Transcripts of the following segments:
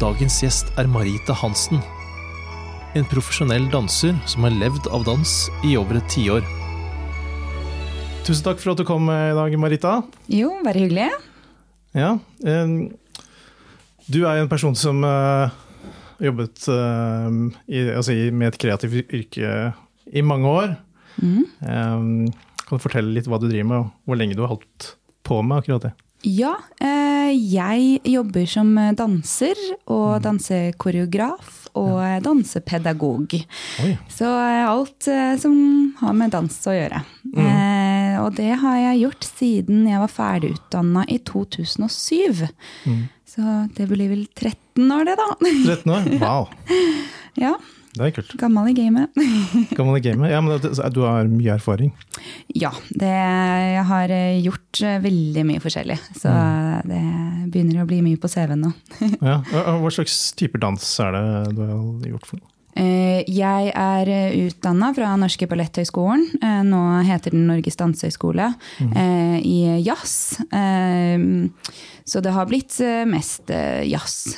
Dagens gjest er Marita Hansen. En profesjonell danser som har levd av dans i over et tiår. Tusen takk for at du kom i dag, Marita. Jo, bare hyggelig. Ja, eh, Du er en person som har jobbet eh, i, altså med et kreativt yrke i mange år. Mm. Kan du fortelle litt hva du driver med, og hvor lenge du har holdt på med akkurat det? Ja, eh, jeg jobber som danser og mm. dansekoreograf og dansepedagog. Oi. Så alt eh, som har med dans å gjøre. Mm. Eh, og det har jeg gjort siden jeg var ferdigutdanna i 2007. Mm. Så det blir vel 13 år, det, da. 13 år? Wow. ja. Det er kult. Gammel i gamet. Gammel i gamet. Ja, men du har mye erfaring? Ja, det, jeg har eh, gjort eh, veldig mye forskjellig. Så mm. det begynner å bli mye på CV-en nå. ja. Hva slags typer dans er det du har gjort for noe? Eh, jeg er utdanna fra Norske Balletthøgskolen, nå heter den Norges dansehøgskole, mm. i jazz. Så det har blitt mest jazz.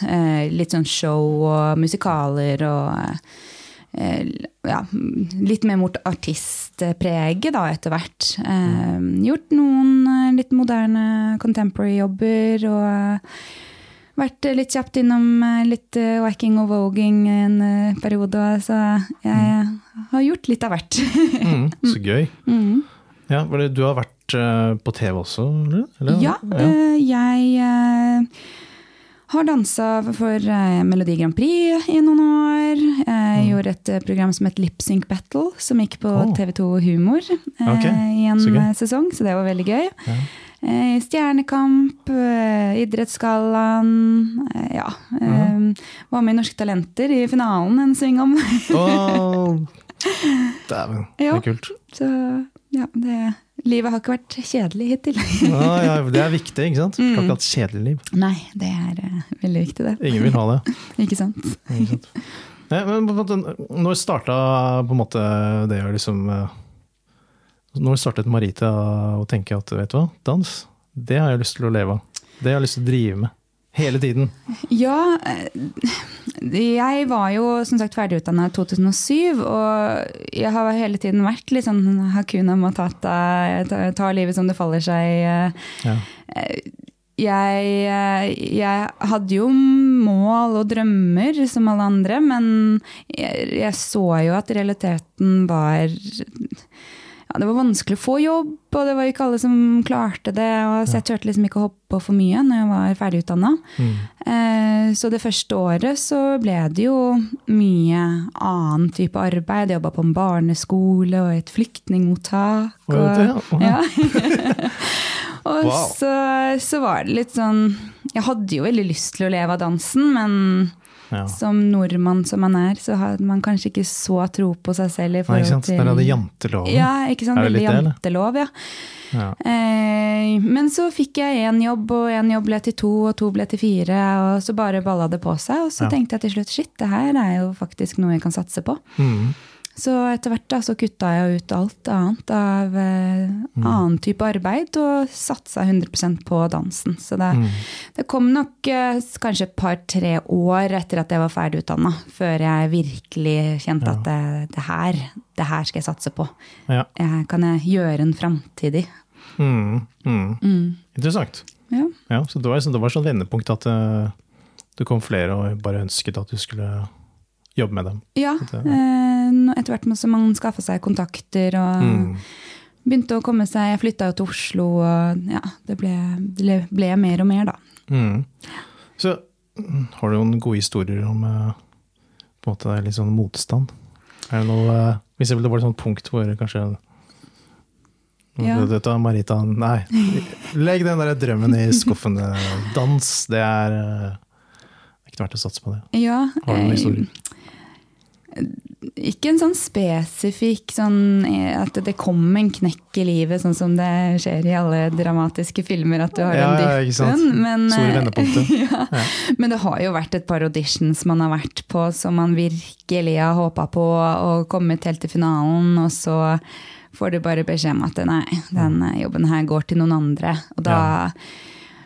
Litt sånn show og musikaler og ja, litt mer mot artistpreget da, etter hvert. Mm. Gjort noen litt moderne contemporary-jobber og vært litt kjapt innom litt wacking og voging en periode. Så jeg har gjort litt av hvert. mm, så gøy. Mm. Ja, Du har vært på TV også, eller? Ja, ja. jeg har dansa for Melodi Grand Prix i noen år. Jeg mm. gjorde et program som het Lipsync Battle, som gikk på oh. TV2 Humor okay. i en så sesong, så det var veldig gøy. Ja. Stjernekamp, Idrettsgallaen Ja. Mm. Var med i Norske Talenter i finalen en sving om. oh. Dæven, det er kult. Så ja, det, livet har ikke vært kjedelig hittil. ah, ja, det er viktig, ikke sant? Du kan ikke ha et kjedelig liv. Nei, det er uh, veldig viktig, det. Ingen vil ha det. ikke sant. Ikke sant. Ja, men når starta på en måte det å liksom uh, Når startet Marita å tenke at vet du hva, dans, det har jeg lyst til å leve av. Det har jeg lyst til å drive med. Hele tiden? Ja. Jeg var jo som sagt ferdigutdanna i 2007, og jeg har hele tiden vært litt sånn hakuna matata, ta livet som det faller seg. Ja. Jeg, jeg, hadde jo mål og drømmer som alle andre, men jeg, jeg så jo at realiteten var ja, det var vanskelig å få jobb, og det var ikke alle som klarte det. Så jeg turte liksom ikke å hoppe på for mye når jeg var ferdigutdanna. Mm. Eh, så det første året så ble det jo mye annen type arbeid. Jeg jobba på en barneskole og et flyktningmottak. Og, og, ja. og wow. så, så var det litt sånn Jeg hadde jo veldig lyst til å leve av dansen, men ja. Som nordmann som man er, så har man kanskje ikke så tro på seg selv. i forhold Nei, ikke sant? til... Der er det janteloven. Ja, ikke sant? Er det litt jantelov, ja. ja. Eh, men så fikk jeg én jobb, og én jobb ble til to, og to ble til fire. Og så bare balla det på seg. Og så ja. tenkte jeg til slutt shit, det her er jo faktisk noe jeg kan satse på. Mm. Så etter hvert da, så kutta jeg ut alt annet av eh, mm. annen type arbeid og satsa 100% på dansen. Så det, mm. det kom nok eh, kanskje et par-tre år etter at jeg var ferdig utdanna, før jeg virkelig kjente ja. at det, det, her, det her skal jeg satse på. Ja. Jeg, kan jeg gjøre en framtid i. Mm. mm. Mm. Interessant. Ja. så det var, det var sånn vendepunkt at uh, det kom flere og bare ønsket at du skulle jobbe med dem. Ja, eh, etter hvert som man skaffa seg kontakter og mm. begynte å komme seg Jeg flytta jo til Oslo, og ja, det ble, det ble, mer og mer, da. Mm. Så har du noen gode historier om eh, på en måte litt sånn motstand? Er det noe eh, Hvis det var et sånt punkt hvor kanskje ja. Dette, Marita, nei, legg den der drømmen i skuffen. Dans, det er ikke verdt å satse på det. Ja, Har du noen historier? Ikke en sånn spesifikk sånn at det kommer en knekk i livet, sånn som det skjer i alle dramatiske filmer, at du har ja, en dyppen. Men, ja, ja. men det har jo vært et par auditions man har vært på som man virkelig har håpa på og kommet helt til finalen, og så får du bare beskjed om at nei, den jobben her går til noen andre. Og da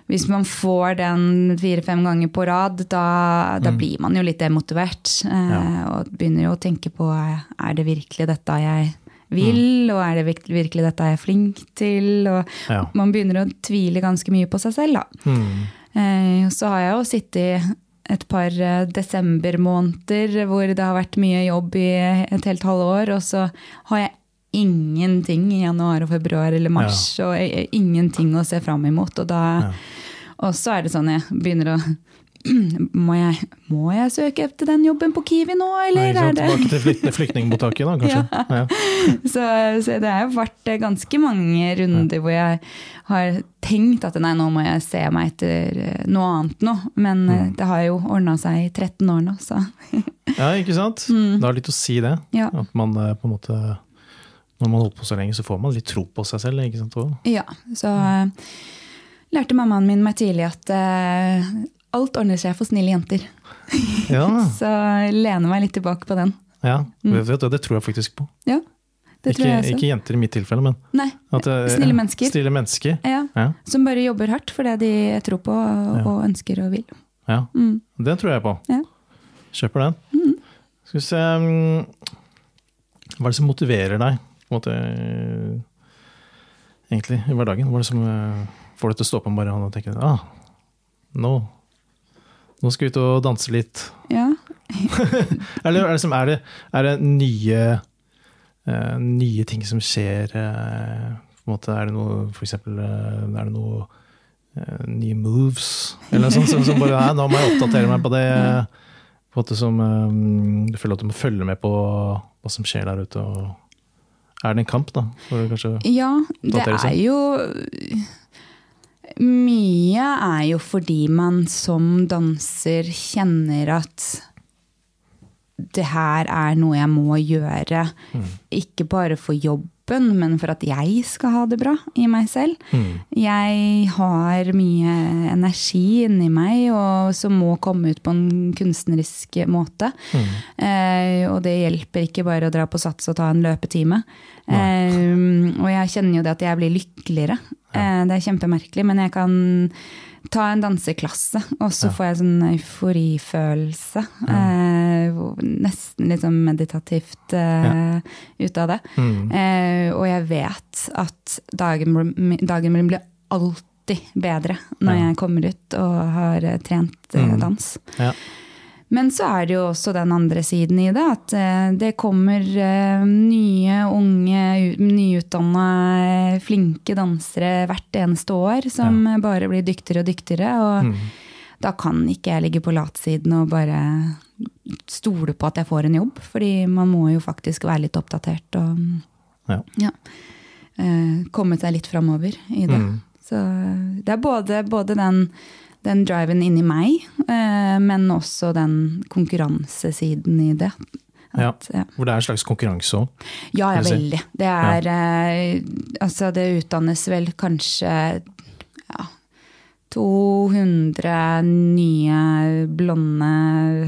hvis man får den fire-fem ganger på rad, da, da blir man jo litt demotivert. eh, Ja. Og begynner jo å tenke på er det virkelig dette jeg vil, og er det virkelig dette jeg er flink til? Og Ja. man begynner å tvile ganske mye på seg selv, da. Mm. Eh, Så har jeg jo sittet et par eh, desembermåneder hvor det har vært mye jobb i et helt halvår, og så har jeg ingenting i januar og februar eller mars, og ingenting å se fram imot. Og, da, Ja. Og så er det sånn jeg begynner å må jeg, må jeg søke etter den jobben på Kiwi nå, Nei, eller ikke er det Tilbake til flykt- flyktningmottaket, da, kanskje. Ja. så, så det har vært ganske mange runder hvor jeg har tenkt at nei, nå må jeg se meg etter eh, noe annet nå. Men eh, Mm. det har jo ordna seg i 13 år nå, så ja, ikke sant? Det har litt å si det. ja. At man eh, på en måte Når man har holdt på så lenge, så får man litt tro på seg selv. ikke sant? Ja så eh, lærte mammaen min meg tidlig at uh, alt ordner seg for snille jenter. Ja, Så lener meg litt tilbake på den. ja. mm. det tror jeg faktisk på. Ja, det Ikke, ikke jenter i mitt tilfelle, men Nei, at, uh, Snille mennesker. Snille mennesker. ja. Ja, Som bare jobber hardt for det de tror på og, og ønsker og vil. ja. Mm. Det tror jeg på. Ja. Kjøper den. Skal vi se mm, Hva er det som motiverer deg måte, egentlig i hverdagen? Hva er det som eh, får deg til å stå opp om morgenen og tenke ah, nå, nå skal vi ut og danse litt? Ja. Eller er det, som, er det, er det nye, uh, nye ting som skjer? Uh, på måte, er det noe for eksempel, uh, er det noe nye moves? Eller noe sånt som, som bare nå må jeg oppdatere meg på det. På en måte som um, Du føler at du må følge med på hva som skjer der ute. Og er det en kamp, da? Ja, det er jo Mye er jo fordi man som danser kjenner at det her er noe jeg må gjøre. Mm. Ikke bare for jobben, men for at jeg skal ha det bra i meg selv. Mm. Jeg har mye energi inni meg og som må komme ut på en kunstnerisk måte. Mm. Eh, og det hjelper ikke bare å dra på sats og ta en løpetime. Eh, og jeg kjenner jo det at jeg blir lykkeligere. Eh, det er kjempemerkelig, men jeg kan ta en danseklasse, og så Ja. får jeg sånn euforifølelse. Eh, hvor- nesten litt sånn meditativt ja. ut av det. Mm. Eh, og jeg vet at dagen, min- dagen min blir alltid bedre når Ja. jeg kommer ut og har eh, trent eh, Mm. dans. Ja. Men så er det jo også den andre siden i det, at eh, det kommer eh, nye, unge, nyutdanna, flinke dansere hvert eneste år som ja. bare blir dyktigere og dyktigere. Og Mm. da kan ikke jeg ligge på latsiden og bare stole på at jeg får en jobb, fordi man må jo faktisk være litt oppdatert og Ja. eh, komme seg litt framover i det. Mm. Så det er både, både den, den driven inni meg, eh, men også den konkurransesiden i det. At, ja. Hvor det er en slags konkurranse òg. Ja, ja, veldig. Det er eh, Altså, det utdannes vel kanskje ja, 200 nye, blonde,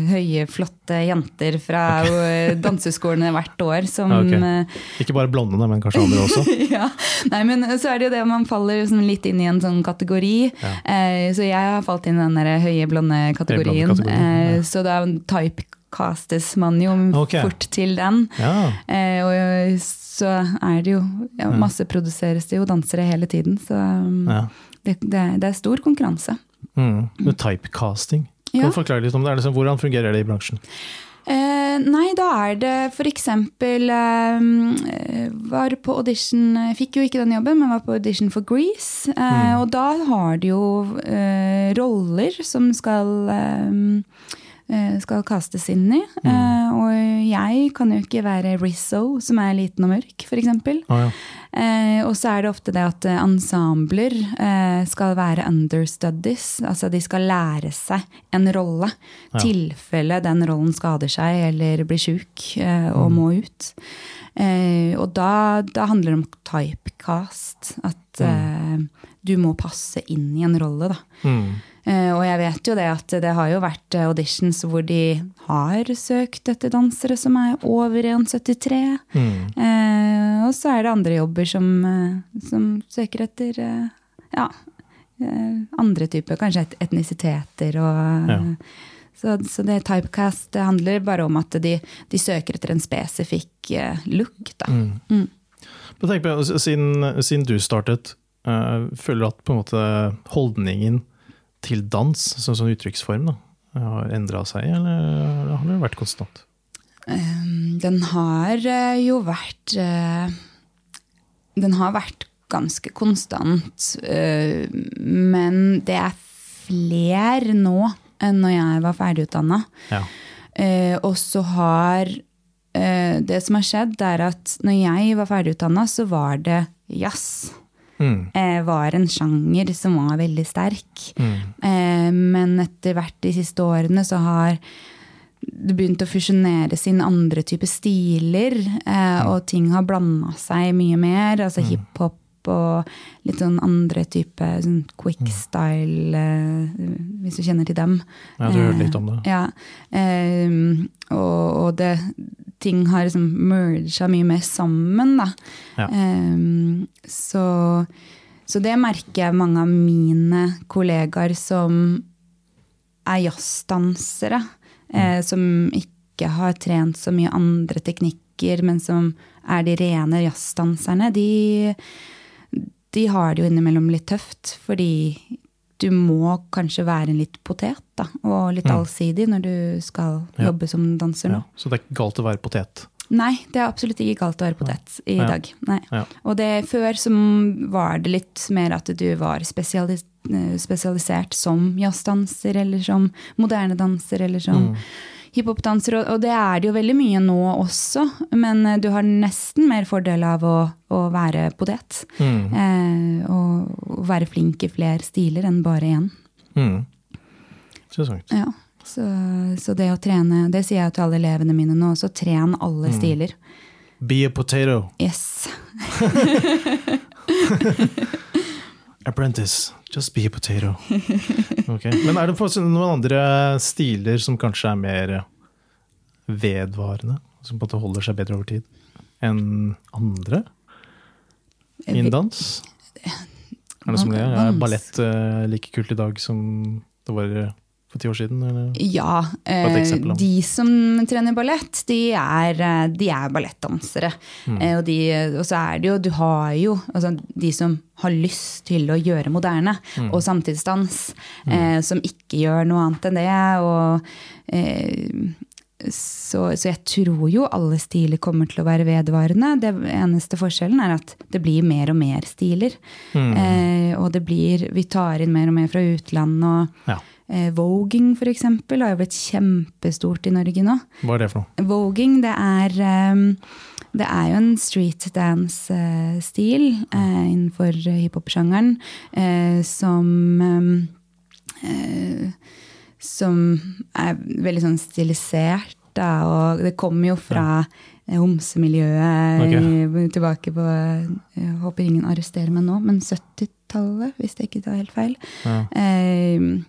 høye, flotte jenter fra eh, danseskolene hvert år som Ok. eh, Ikke bare blondene, men kanskje andre også. ja. Nei, men så er det jo det man faller liksom litt inn i en sånn kategori. Ja. Eh, så jeg har falt inn i den der høye, blonde kategorien. Blonde kategorien, eh, ja. så da typecastes man jo okay. fort til den. Ja. Eh, og så er det jo ja, Ja. Masseproduseres det jo dansere hele tiden. Så ja. Det, det, det er stor konkurranse. Mm. Med typecasting. Kan Ja. du forklare litt om det? Sånn, hvordan fungerer det i bransjen? Eh, nei, da er det f.eks. Eh, var på audition fikk jo ikke den jobben, men var på audition for Grease. Eh, Og da har de jo eh, roller som skal eh, skal kastes inn i. Eh, og jeg kan jo ikke være Rizzo, som er liten og mørk, f.eks. Oh, ja. uh, og så er det ofte det at eh, ensembler uh, skal være understudies. Altså de skal lære seg en rolle. Ja. Tilfelle den rollen skader seg eller blir sjuk eh, og må ut. Eh, og da, da handler det om typecast. At mm. du må passe inn i en rolle, da. Mm. Eh, og jeg vet jo det at det har jo vært eh, auditions hvor de har søkt etter dansere som er over 1,73. Mm. Eh, og så er det andre jobber som, eh, som søker etter ja, andre typer, kanskje et, etnisiteter og Ja. så, så det typecast det handler bare om at de, de søker etter en spesifikk look, da. Mm. Mm. Men tenk på, siden, siden du startet, føler du at på en måte holdningen til dans som sånn uttrykksform da, har endra seg, eller har det vært konstant? Um, Den har eh, jo vært eh, Den har vært ganske konstant. eh, Men det er flere nå enn når jeg var ferdigutdanna. Ja. Og så har Det som har skjedd, er at når jeg var ferdigutdanna, så var det jazz. Mm. Eh, var en sjanger som var veldig sterk. Mm. Eh, men etter hvert de siste årene så har det begynt å fusjoneres inn andre typer stiler, eh, og ting har blanda seg mye mer. Altså hiphop og litt sånn andre typer sånn quick style, eh, hvis du kjenner til dem. Ja, du hørte litt om det. Eh, ja. Eh, og, og det, ting har liksom merga mye mer sammen, da. Ja. Um, så, så det merker jeg mange av mine kollegaer som er jazzdansere, eh, som ikke har trent så mye andre teknikker, men som er de rene jazzdanserne, de, de har det jo innimellom litt tøft, fordi du må kanskje være en litt potet, da, og litt allsidig når du skal Ja. jobbe som danser nå. Ja. Så det er ikke galt å være potet. Nei, det er absolutt ikke galt å være potet i Ja. dag. Og det, før så var det litt mer at du var spesialis eh, spesialisert som jazzdanser, eller som moderne danser, eller som Mm. Hiphopdanser. Og, det er det jo veldig mye nå også, men eh, du har nesten mer fordel av å, å være potet. Mm. Eh, og, være flink i flere stiler enn bare én. Mm. Interessant. Ja. Så, så det å trene, det sier jeg til alle elevene mine nå også, tren alle stiler. Be a potato. Yes. Apprentice. Just be a potato. Okay. Men er det noen andre stiler som kanskje er mer vedvarende? Som på en måte holder seg bedre over tid enn andre innen dans? Er det som det er? Er ballett eh, like kult i dag som det var eh, for ti år siden? Eller? Ja. Eh, eksempel, de som trener ballett, de er, eh, de er ballettdansere. Mm. Eh, og, de, og så er det jo Du har jo altså, de som har lyst til å gjøre moderne Mm. og samtidsdans, eh, som ikke gjør noe annet enn det. Og, eh, så, så jeg tror jo alle stiler kommer til å være vedvarende. Det eneste forskjellen er at det blir mer og mer stiler. Mm. Eh, og det blir, vi tar inn mer og mer fra utlandet. og Ja. Eh, Voging, eksempel, har jo blitt kjempestort i Norge nå. Hva er det for noe? Voging, det er, ehm, det er jo en street dance-stil eh, innenfor hiphop-sjangeren eh, som eh, Som er veldig sånn stilisert, da, og det kommer jo fra eh, homsemiljøet okay. tilbake på Jeg håper ingen arresterer meg nå, men 70-tallet, hvis jeg ikke tar helt feil. Ja. Eh,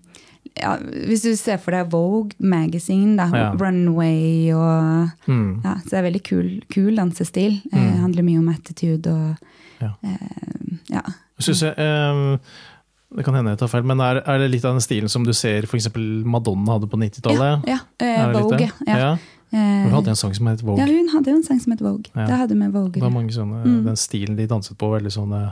ja, hvis du ser for deg Vogue Magazine, da, Ja. Runway og Mm. ja, Så det er veldig kul, kul dansestil. Eh, Mm. handler mye om attitude og Ja. eh, ja. Synes jeg, eh, det kan hende jeg tar feil, men er, er det litt av den stilen som du ser f.eks. Madonna hadde på 90-tallet? ja, ja eh, det litt Vogue. Ja. Ja. Eh, Hun hadde en sang som het Vogue. ja, hun hadde en sang som het Vogue. Ja. Det hadde med Vogue. Det var mange sånne, Mm. Den stilen de danset på, veldig sånn eh,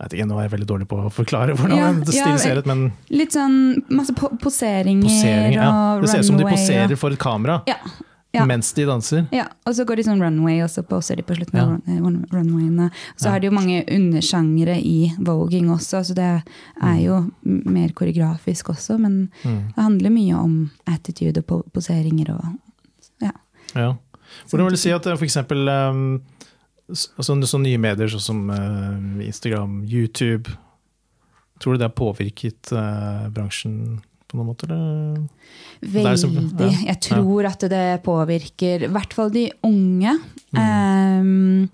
Jeg vet ikke, Nå er jeg veldig dårlig på å forklare hvordan Ja, det ja, ser ut, men Litt sånn masse po poseringer, poseringer ja. og Det ser ut som de poserer og, for et kamera ja, mens de danser. Ja, og så går de sånn runway, og så poser de på slutten av run- run- runwayene. Og så Ja. har de jo mange undersjangere i voging også, så det er jo mm. mer koreografisk også. Men Mm. det handler mye om attitude og po poseringer og ja. Ja. Hvordan vil du si at eh, for eksempel um, s- sånne, sånne nye medier sånn som uh, Instagram, YouTube Tror du det har påvirket uh, bransjen på noen måte? Eller? Det er som- Veldig. ja, Jeg tror at det påvirker i hvert fall de unge. Mm. Um,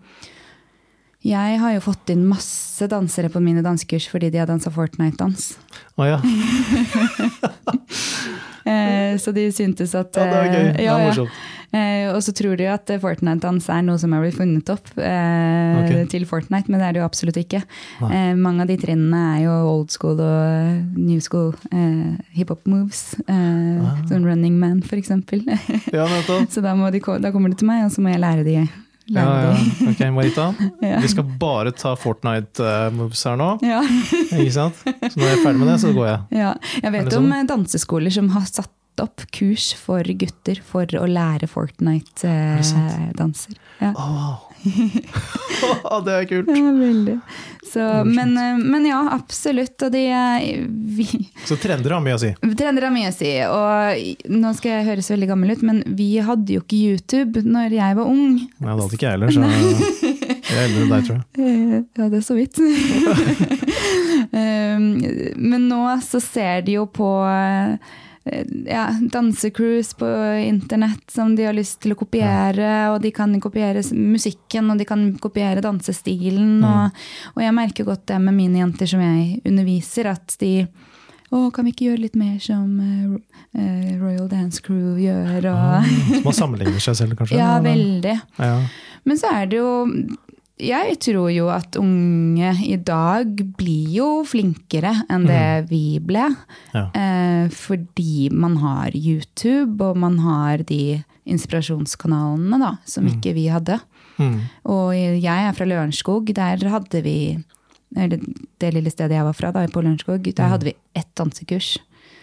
jeg har jo fått inn masse dansere på mine dansekurs fordi de har dansa Fortnite-dans. Å ja. Eh, så de syntes at ja, det var gøy. Ja, Det ja, var ja. morsomt. Eh, og så tror de at Fortnite-dans er noe som er blitt funnet opp eh, okay. til Fortnite, men det er det jo absolutt ikke. Eh, mange av de trinnene er jo old school og new school eh, hiphop moves. Eh, Ah. Sånn Running Man, eksempel. Ja, så da, må de, da kommer de til meg, og så må jeg lære de. Ja, Lære ja. Ok, Marita. Ja. Vi skal bare ta Fortnite-moves her nå. Ja. Ikke sant? Så når jeg er ferdig med det, så går jeg. Ja, jeg vet om sånn? eh, danseskoler som har satt opp kurs for gutter for å lære Fortnite-danser. ja. oh. det er kult. ja, veldig. Så, men, eh, men ja, absolutt. Og de eh, vi, Så trender har mye å si. Trender har mye å si. Og nå skal jeg høres veldig gammel ut, men vi hadde jo ikke YouTube når jeg var ung. Nei, det hadde ikke jeg heller, så jeg er eldre enn deg, tror jeg. Eh, Ja, det er så vidt. Um, Men nå så ser de jo på eh, ja, dansecruise på internett som de har lyst til å kopiere. Og de kan kopiere musikken, og de kan kopiere dansestilen. Og, og jeg merker godt det med mine jenter som jeg underviser, at de å, kan vi ikke gjøre litt mer som eh, eh, Royal Dance Crew gjør? Og, Så man sammenligner seg selv, kanskje? ja, veldig. Ja. Men så er det jo Jeg tror jo at unge i dag blir jo flinkere enn det vi ble. Ja. Eh, fordi man har YouTube, og man har de inspirasjonskanalene da, som ikke vi hadde. Mm. Og jeg er fra Lørenskog. Der hadde vi eller det lille stedet jeg var fra, da, på Lørenskog, der hadde vi ett dansekurs.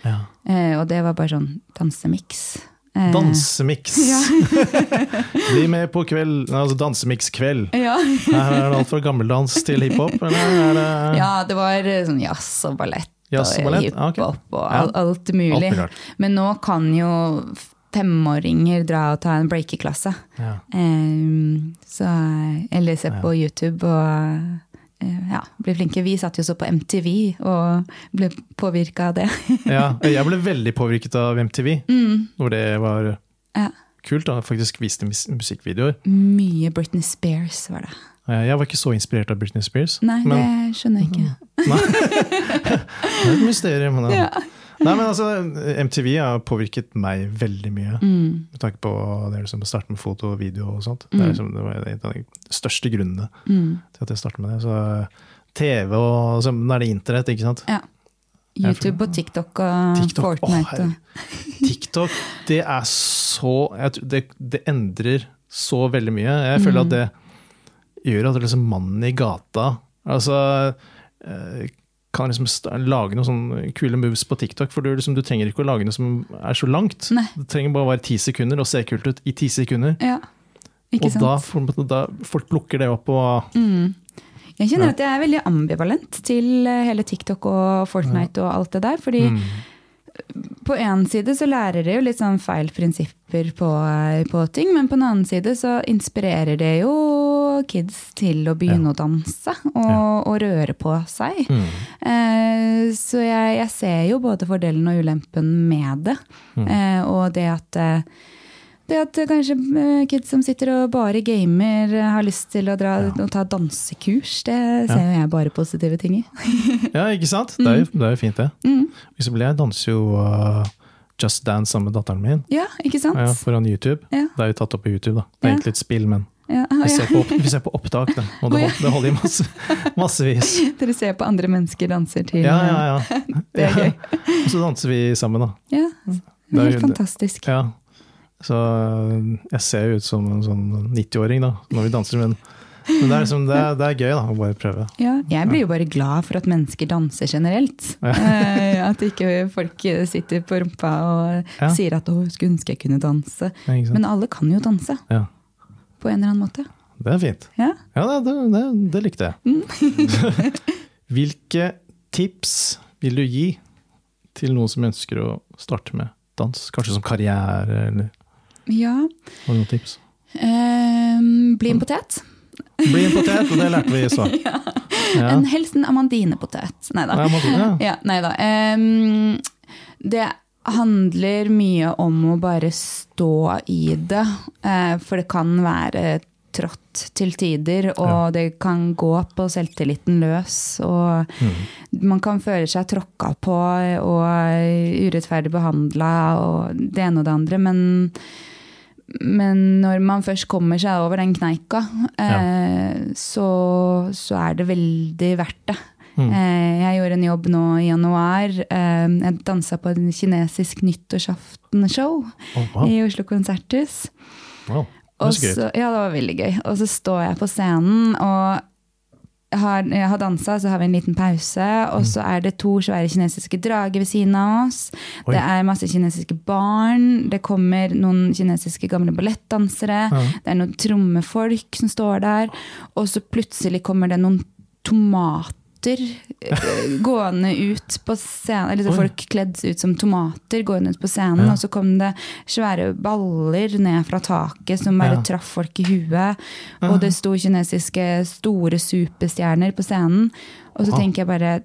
ja. Eh, og det var bare sånn dansemiks. Eh, Dansemiks. Ja. Bli med på kveld, altså dansemikskveld. ja. Er det alt fra gammeldans til hiphop, det Ja, det var eh, sånn jazz og ballett Jazz og ballett? Ah, ok. og alt, alt mulig. alt? Men nå kan jo femåringer dra og ta en breakeklasse. Ja. Um, så, eller se på YouTube og eh, ja, bli flinke. Vi satt jo så på MTV og ble påvirka av det. ja. Jeg ble veldig påvirket av MTV, Mm. hvor det var Ja. kult. da, Faktisk viste musikkvideoer. Mye Britney Spears var det. Eh, Jeg var ikke så inspirert av Britney Spears. Nei, men, det skjønner jeg ikke. det er et mysterium. Ja. Nei, men altså, MTV har påvirket meg veldig mye. Mm. Med tanke på det liksom å starte med foto og video og sånt. Det, er liksom, det var en av de største grunnene Mm. til at jeg startet med det. Så TV og så, Nå er det internett, ikke sant? Ja. YouTube og TikTok og TikTok, Fortnite. herregud. TikTok, det er så det, det endrer så veldig mye. Jeg føler at det gjør at liksom mannen i gata altså, eh, kan liksom lage noen sånne kule moves på TikTok. For du, liksom, du trenger ikke å lage noe som er så langt. Nei. Det trenger bare å være ti sekunder og se kult ut i ti sekunder. ja. Ikke Og da, da folk plukker det opp og Mm. Jeg kjenner Ja. at jeg er veldig ambivalent til eh, hele TikTok og Fortnite og alt det der. Fordi mm, på en side så lærer det jo litt sånn feil prinsipper på, eh, på ting, men på en annen side så inspirerer det jo kids til å begynne å danse og, Ja. og røre på seg. mm, Eh, så jeg, jeg ser jo både fordelen og ulempen med det. Mm. Eh, og det at eh, det at kanskje eh, kids som sitter og bare gamer, eh, har lyst til å dra Ja. ta dansekurs, det ser jo jeg bare positive ting i. Ja, ikke sant? Det er jo, det er jo fint, det. Mm. Isabel, jeg danser jo uh, Just Dance sammen med datteren min. Ja, ikke sant? Ja, foran YouTube. Ja. Det er jo tatt opp på YouTube, da. Det er Ja. egentlig et spill, men Ja, vi ja. ser på, vi ser på opptak, da. Og det, hold, det holder i masse, massevis. Dere ser på andre mennesker danser til Ja, ja, ja. Det er gøy. Og så danser vi sammen, da. Ja, er er jo- fantastisk. Ja. Så øh, jeg ser jo ut som en sånn 90-åring da, når vi danser, men, men det, er liksom, det, er, det er gøy da, å bare prøve. Ja, jeg blir jo bare glad for at mennesker danser generelt. Ja. Eh, at ikke folk sitter på rumpa og Ja. sier at 'å, skulle ønske jeg kunne danse'. Ja. Men alle kan jo danse, Ja, på en eller annen måte. det er fint. Ja. Ja, det, det, det, likte jeg. Mm. Hvilke tips vil du gi til noen som ønsker å starte med dans? Kanskje som karriere, eller Ja. har du noen tips? ehm, bli en potet. Bli en potet, og det lærte vi i stad. Ja. En helst en amandinepotet. Nei da. Ja, ja. Ja, nei da. Ehm, det handler mye om å bare stå i det. eh, for det kan være trått til tider, og Ja. det kan gå på selvtilliten løs. Og Mm. man kan føle seg tråkka på og urettferdig behandla og det ene og det andre. Men, men når man først kommer seg over den kneika, ja. så, så er det veldig verdt det. Mm. Eh, jeg gjorde en jobb nå i januar. Eh, jeg dansa på en kinesisk nyttårsaftenshow Oh, wow. i Oslo konserthus. wow. Det så gøy. ja, det var veldig gøy. Og så står jeg på scenen, og har, jeg har dansa, så har vi en liten pause. Og så er det to svære kinesiske drager ved siden av oss. Oi. Det er masse kinesiske barn. Det kommer noen kinesiske gamle ballettdansere. Ja. Det er noen trommefolk som står der. Og så plutselig kommer det noen tomater eh, gående ut på scenen. Eller Oi. folk kledd ut som tomater gående ut på scenen. Ja. Og så kom det svære baller ned fra taket som bare Ja. traff folk i huet. Og det sto kinesiske store superstjerner på scenen. Og så tenker jeg bare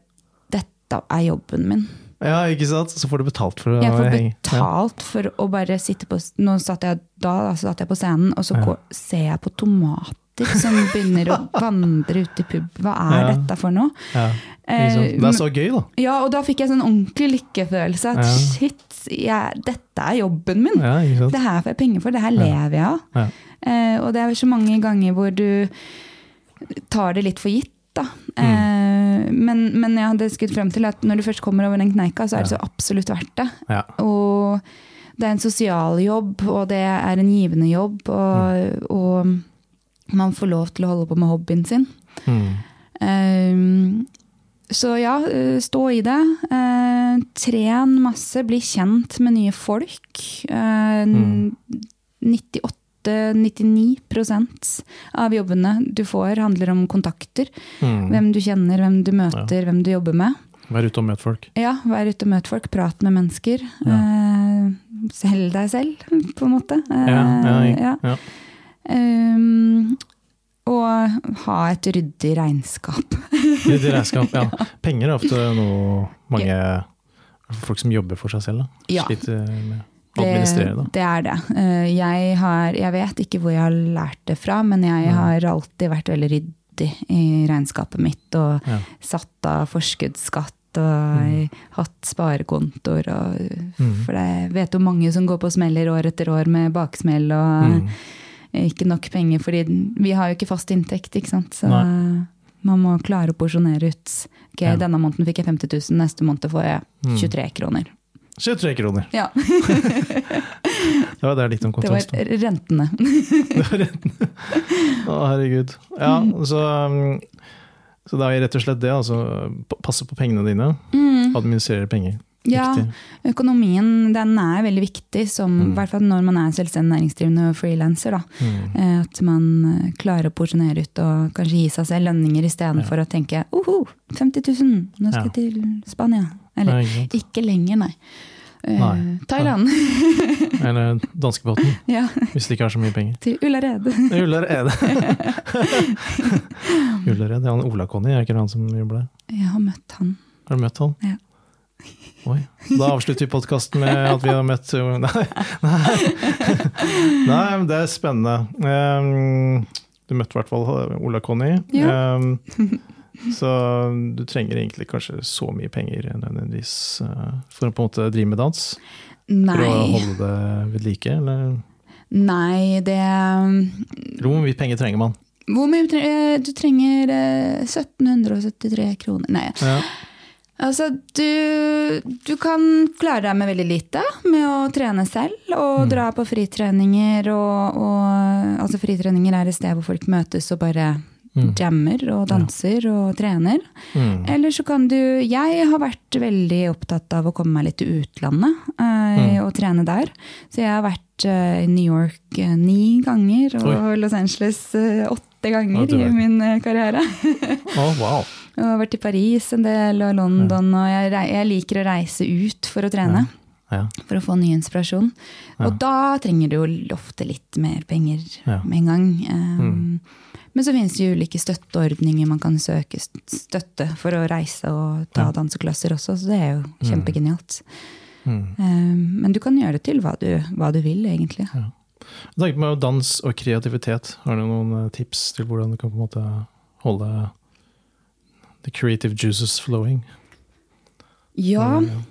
Dette er jobben min. Ja, ikke sant? Så får du betalt for å Jeg får henge. Betalt for å bare sitte på Nå satt jeg da, da satt jeg på scenen, og så går, ser jeg på tomater som begynner å vandre ut i pub. Hva er Ja. dette for noe? Ja. Eh. Det er så gøy, da. Ja, og da fikk jeg sånn ordentlig lykkefølelse. At Ja. shit, jeg, dette er jobben min. Ja. Det her får jeg penger for, det her lever jeg av. Ja. Eh, og det er så mange ganger hvor du tar det litt for gitt. Da. Mm. Eh, men, men jeg hadde skutt frem til at når du først kommer over den kneika, så er det så absolutt verdt det. Ja. Og det er en sosial jobb, og det er en givende jobb. Og, og man får lov til å holde på med hobbyen sin. Mm. Uh, så ja, eh, stå i det. Uh, tren masse, bli kjent med nye folk. Uh, Mm. 98-99 av jobbene du får, handler om kontakter. Mm. Hvem du kjenner, hvem du møter, hvem du jobber med. Vær ute og møt folk. Ja, vær ute og møt folk, prat med mennesker. Ja. Selg deg selv, på en måte. Ja, ja, ja. Um, og ha et ryddig regnskap. ryddig regnskap, ja. Penger er ofte noe mange folk som jobber for seg selv, da. Ja. sliter med å administrere. Da. det er det. Eh, Jeg, har, jeg vet ikke hvor jeg har lært det fra, men jeg har alltid vært veldig ryddig i regnskapet mitt. Og satt av forskuddsskatt og hatt sparekontoer. Og, Mm. For jeg vet jo mange som går på smeller år etter år med baksmell og Mm. Ikke nok penger, fordi vi har jo ikke fast inntekt, ikke sant. Så Nei. man må klare å porsjonere ut. Ok, Ja. Denne måneden fikk jeg 50 000, neste måned får jeg Mm. 23 kroner. 23 kroner. Ja, Det var det litt om det var rentene. det var rentene. Å, herregud. Ja, så, um, så det er rett og slett det. Altså, passe på pengene dine. Mm. Administrere penger. Ja, Viktig. økonomien den er veldig viktig, som, Mm. i hvert fall når man er selvstendig næringsdrivende og frilanser. Mm. Eh, At man eh, klarer å porsjonere ut og kanskje gi seg selv lønninger istedenfor Ja. å tenke oho, 50 000, nå skal Ja. jeg til Spania. Eller nei, ikke ikke lenger, nei. Nei. Thailand. Eller danskebåten, ja, hvis de ikke har så mye penger. til Ullared. Ullared. Ullared, ja, han Ola Conny, er ikke han som jobber der? Jeg har møtt han. Har du møtt han? Ja. Oi. Da avslutter vi podkasten med at vi har møtt Nei, nei. nei men det er spennende. Du møtte i hvert fall Ola Conny. Ja. Så du trenger egentlig kanskje så mye penger nødvendigvis uh, for å på en måte drive med dans? Nei. For å holde det ved like? Eller nei, det hvor mye penger trenger man? Hvor mye eh, Du trenger eh, 1773 kroner. Nei, Ja. Altså, du, du kan klare deg med veldig lite med å trene selv og Mm. dra på fritreninger. Og, og, altså fritreninger er et sted hvor folk møtes og bare Mm. jammer og danser og trener. Mm. Eller så kan du Jeg har vært veldig opptatt av å komme meg litt til utlandet eh, Mm. og trene der. Så jeg har vært eh, i New York eh, ni ganger og Oi. Los Angeles eh, åtte ganger i min eh, karriere. oh, wow. Jeg har vært i Paris en del, og London, og jeg, jeg liker å reise ut for å trene. Ja. For å få ny inspirasjon. Ja. Og da trenger du jo ofte litt mer penger Ja. med en gang. Um, Mm. Men så finnes det jo ulike støtteordninger man kan søke støtte for å reise og ta Ja. danseklasser også, så det er jo kjempegenialt. Mm. Um, men du kan gjøre det til hva du, hva du vil, egentlig. Jeg tenker på dans og kreativitet. Har du noen eh, tips til hvordan du kan på en måte holde the creative juices flowing? Ja, Mm.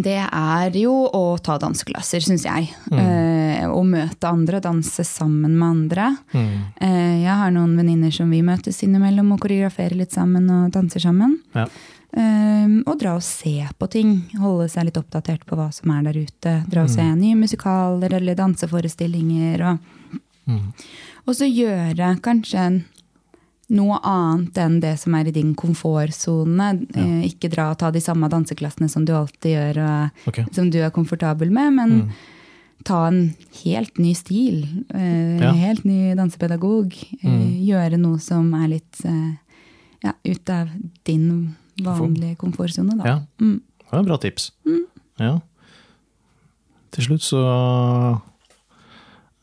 det er jo å ta danseklasser, syns jeg. Mm. Eh, å møte andre og danse sammen med andre. Mm. Eh, jeg har noen venninner som vi møtes innimellom og koreograferer litt sammen og danser sammen. Ja. Eh, og dra og se på ting. Holde seg litt oppdatert på hva som er der ute. Dra og se nye musikaler eller danseforestillinger. Og, Mm. og så gjøre kanskje noe annet enn det som er i din komfortsone. Ja. ikke dra og ta de samme danseklassene som du alltid gjør, og okay. som du er komfortabel med, men ta en helt ny stil. Eh, Ja. Helt ny dansepedagog. Mm. Gjøre noe som er litt eh, ja, ut av din vanlige komfortsone, da. Ja. Mm. Det var bra tips. Ja. Til slutt så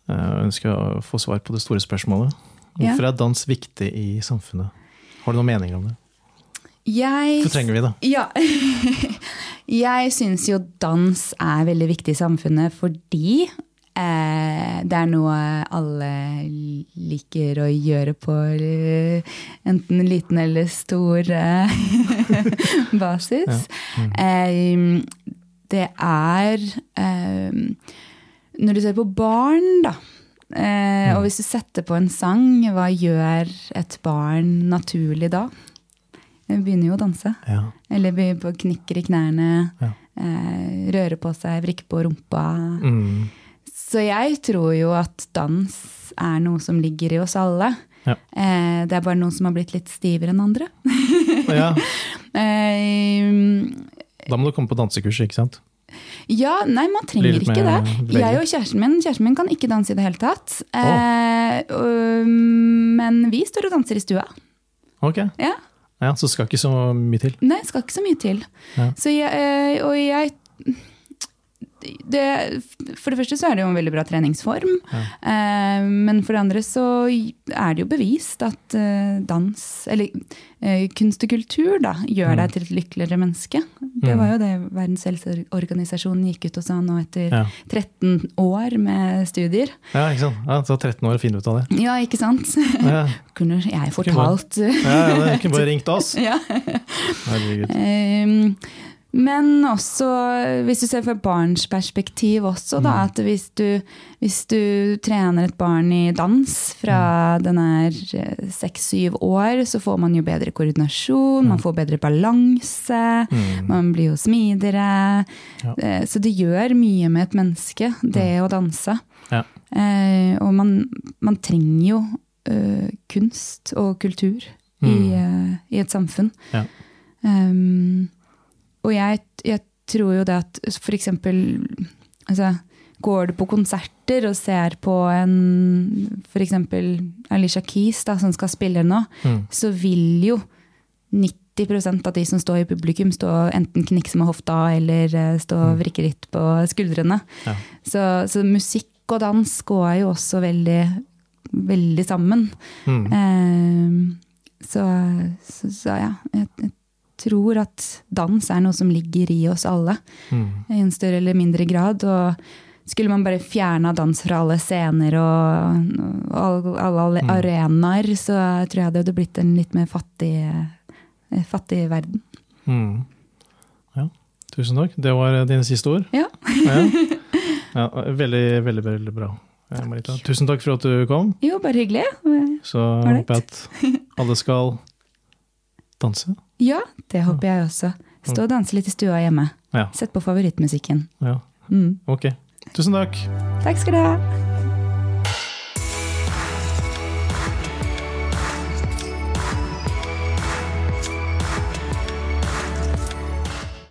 eh, ønsker jeg å få svar på det store spørsmålet. Ja. Hvorfor er dans viktig i samfunnet? Har du noen meninger om det? Jeg Hvorfor trenger vi det? Ja. jeg syns jo dans er veldig viktig i samfunnet fordi eh, det er noe alle liker å gjøre på eh, enten liten eller stor eh, basis. Eh, det er eh, Når du ser på barn, da. Eh, og hvis du setter på en sang, hva gjør et barn naturlig da? Det begynner jo å danse. Ja. Eller knikker i knærne, Ja. eh, røre på seg, vrikke på rumpa. Mm. Så jeg tror jo at dans er noe som ligger i oss alle. Ja. Eh, det er bare noen som har blitt litt stivere enn andre. ja. Eh, Da må du komme på dansekurs, ikke sant? Ja, nei, man trenger ikke det. Jeg og kjæresten min kjæresten min kan ikke danse i det hele tatt. Eh, um, men vi står og danser i stua. Ok. Ja. Ja, Så skal ikke så mye til. Nei, skal ikke så mye til. Ja. Så jeg, eh, og jeg det, For det første så er det jo en veldig bra treningsform. Eh, men for det andre så er det jo bevist at eh, dans, eller eh, kunst og kultur, da, gjør deg til et lykkeligere menneske. Det var jo det Verdens helseorganisasjon gikk ut og sa nå etter Ja. 13 år med studier. Ja, ikke sant? Ja, Så 13 år å finne ut av det. Ja, ikke sant? Ja, Kunne jeg fortalt ja, ja kunne bare ringt oss. ja. Herregud. Ehm, Men også, hvis du ser fra barns perspektiv også, da, at hvis du, hvis du trener et barn i dans fra den er seks-syv år, så får man jo bedre koordinasjon, man får bedre balanse, man blir jo smidigere. Eh, Så det gjør mye med et menneske, det å danse. Eh, og man, man trenger jo eh, kunst og kultur i, eh, i et samfunn. Um, og jeg, jeg tror jo det at eksempel altså, Går du på konserter og ser på en f.eks. Alicia Keys da, som skal spille nå, Mm. så vil jo 90% av de som står i publikum, stå enten knikse med hofta eller eh, stå og vrikke litt på skuldrene. Ja. Så, så musikk og dans går jo også veldig, veldig sammen. Mm. Eh, så, så, så ja, jeg, jeg tror at dans er noe som ligger i oss alle, Mm. i en større eller mindre grad. Og skulle man bare fjerna dans fra alle scener og, og alle, alle arenaer, så tror jeg det hadde blitt en litt mer fattig, eh, fattig verden. Mm. Ja, tusen takk. Det var eh, dine siste ord. Ja. Ja. Ja, veldig, veldig, veldig bra. Ja, Marita. Tusen takk for at du kom. Jo, bare hyggelig. Så håper jeg at alle skal danse. Ja, det håper jeg også. Stå og danse litt i stua hjemme. Ja. Sett på favorittmusikken. ja. Mm. Ok. Tusen takk. Takk skal du ha.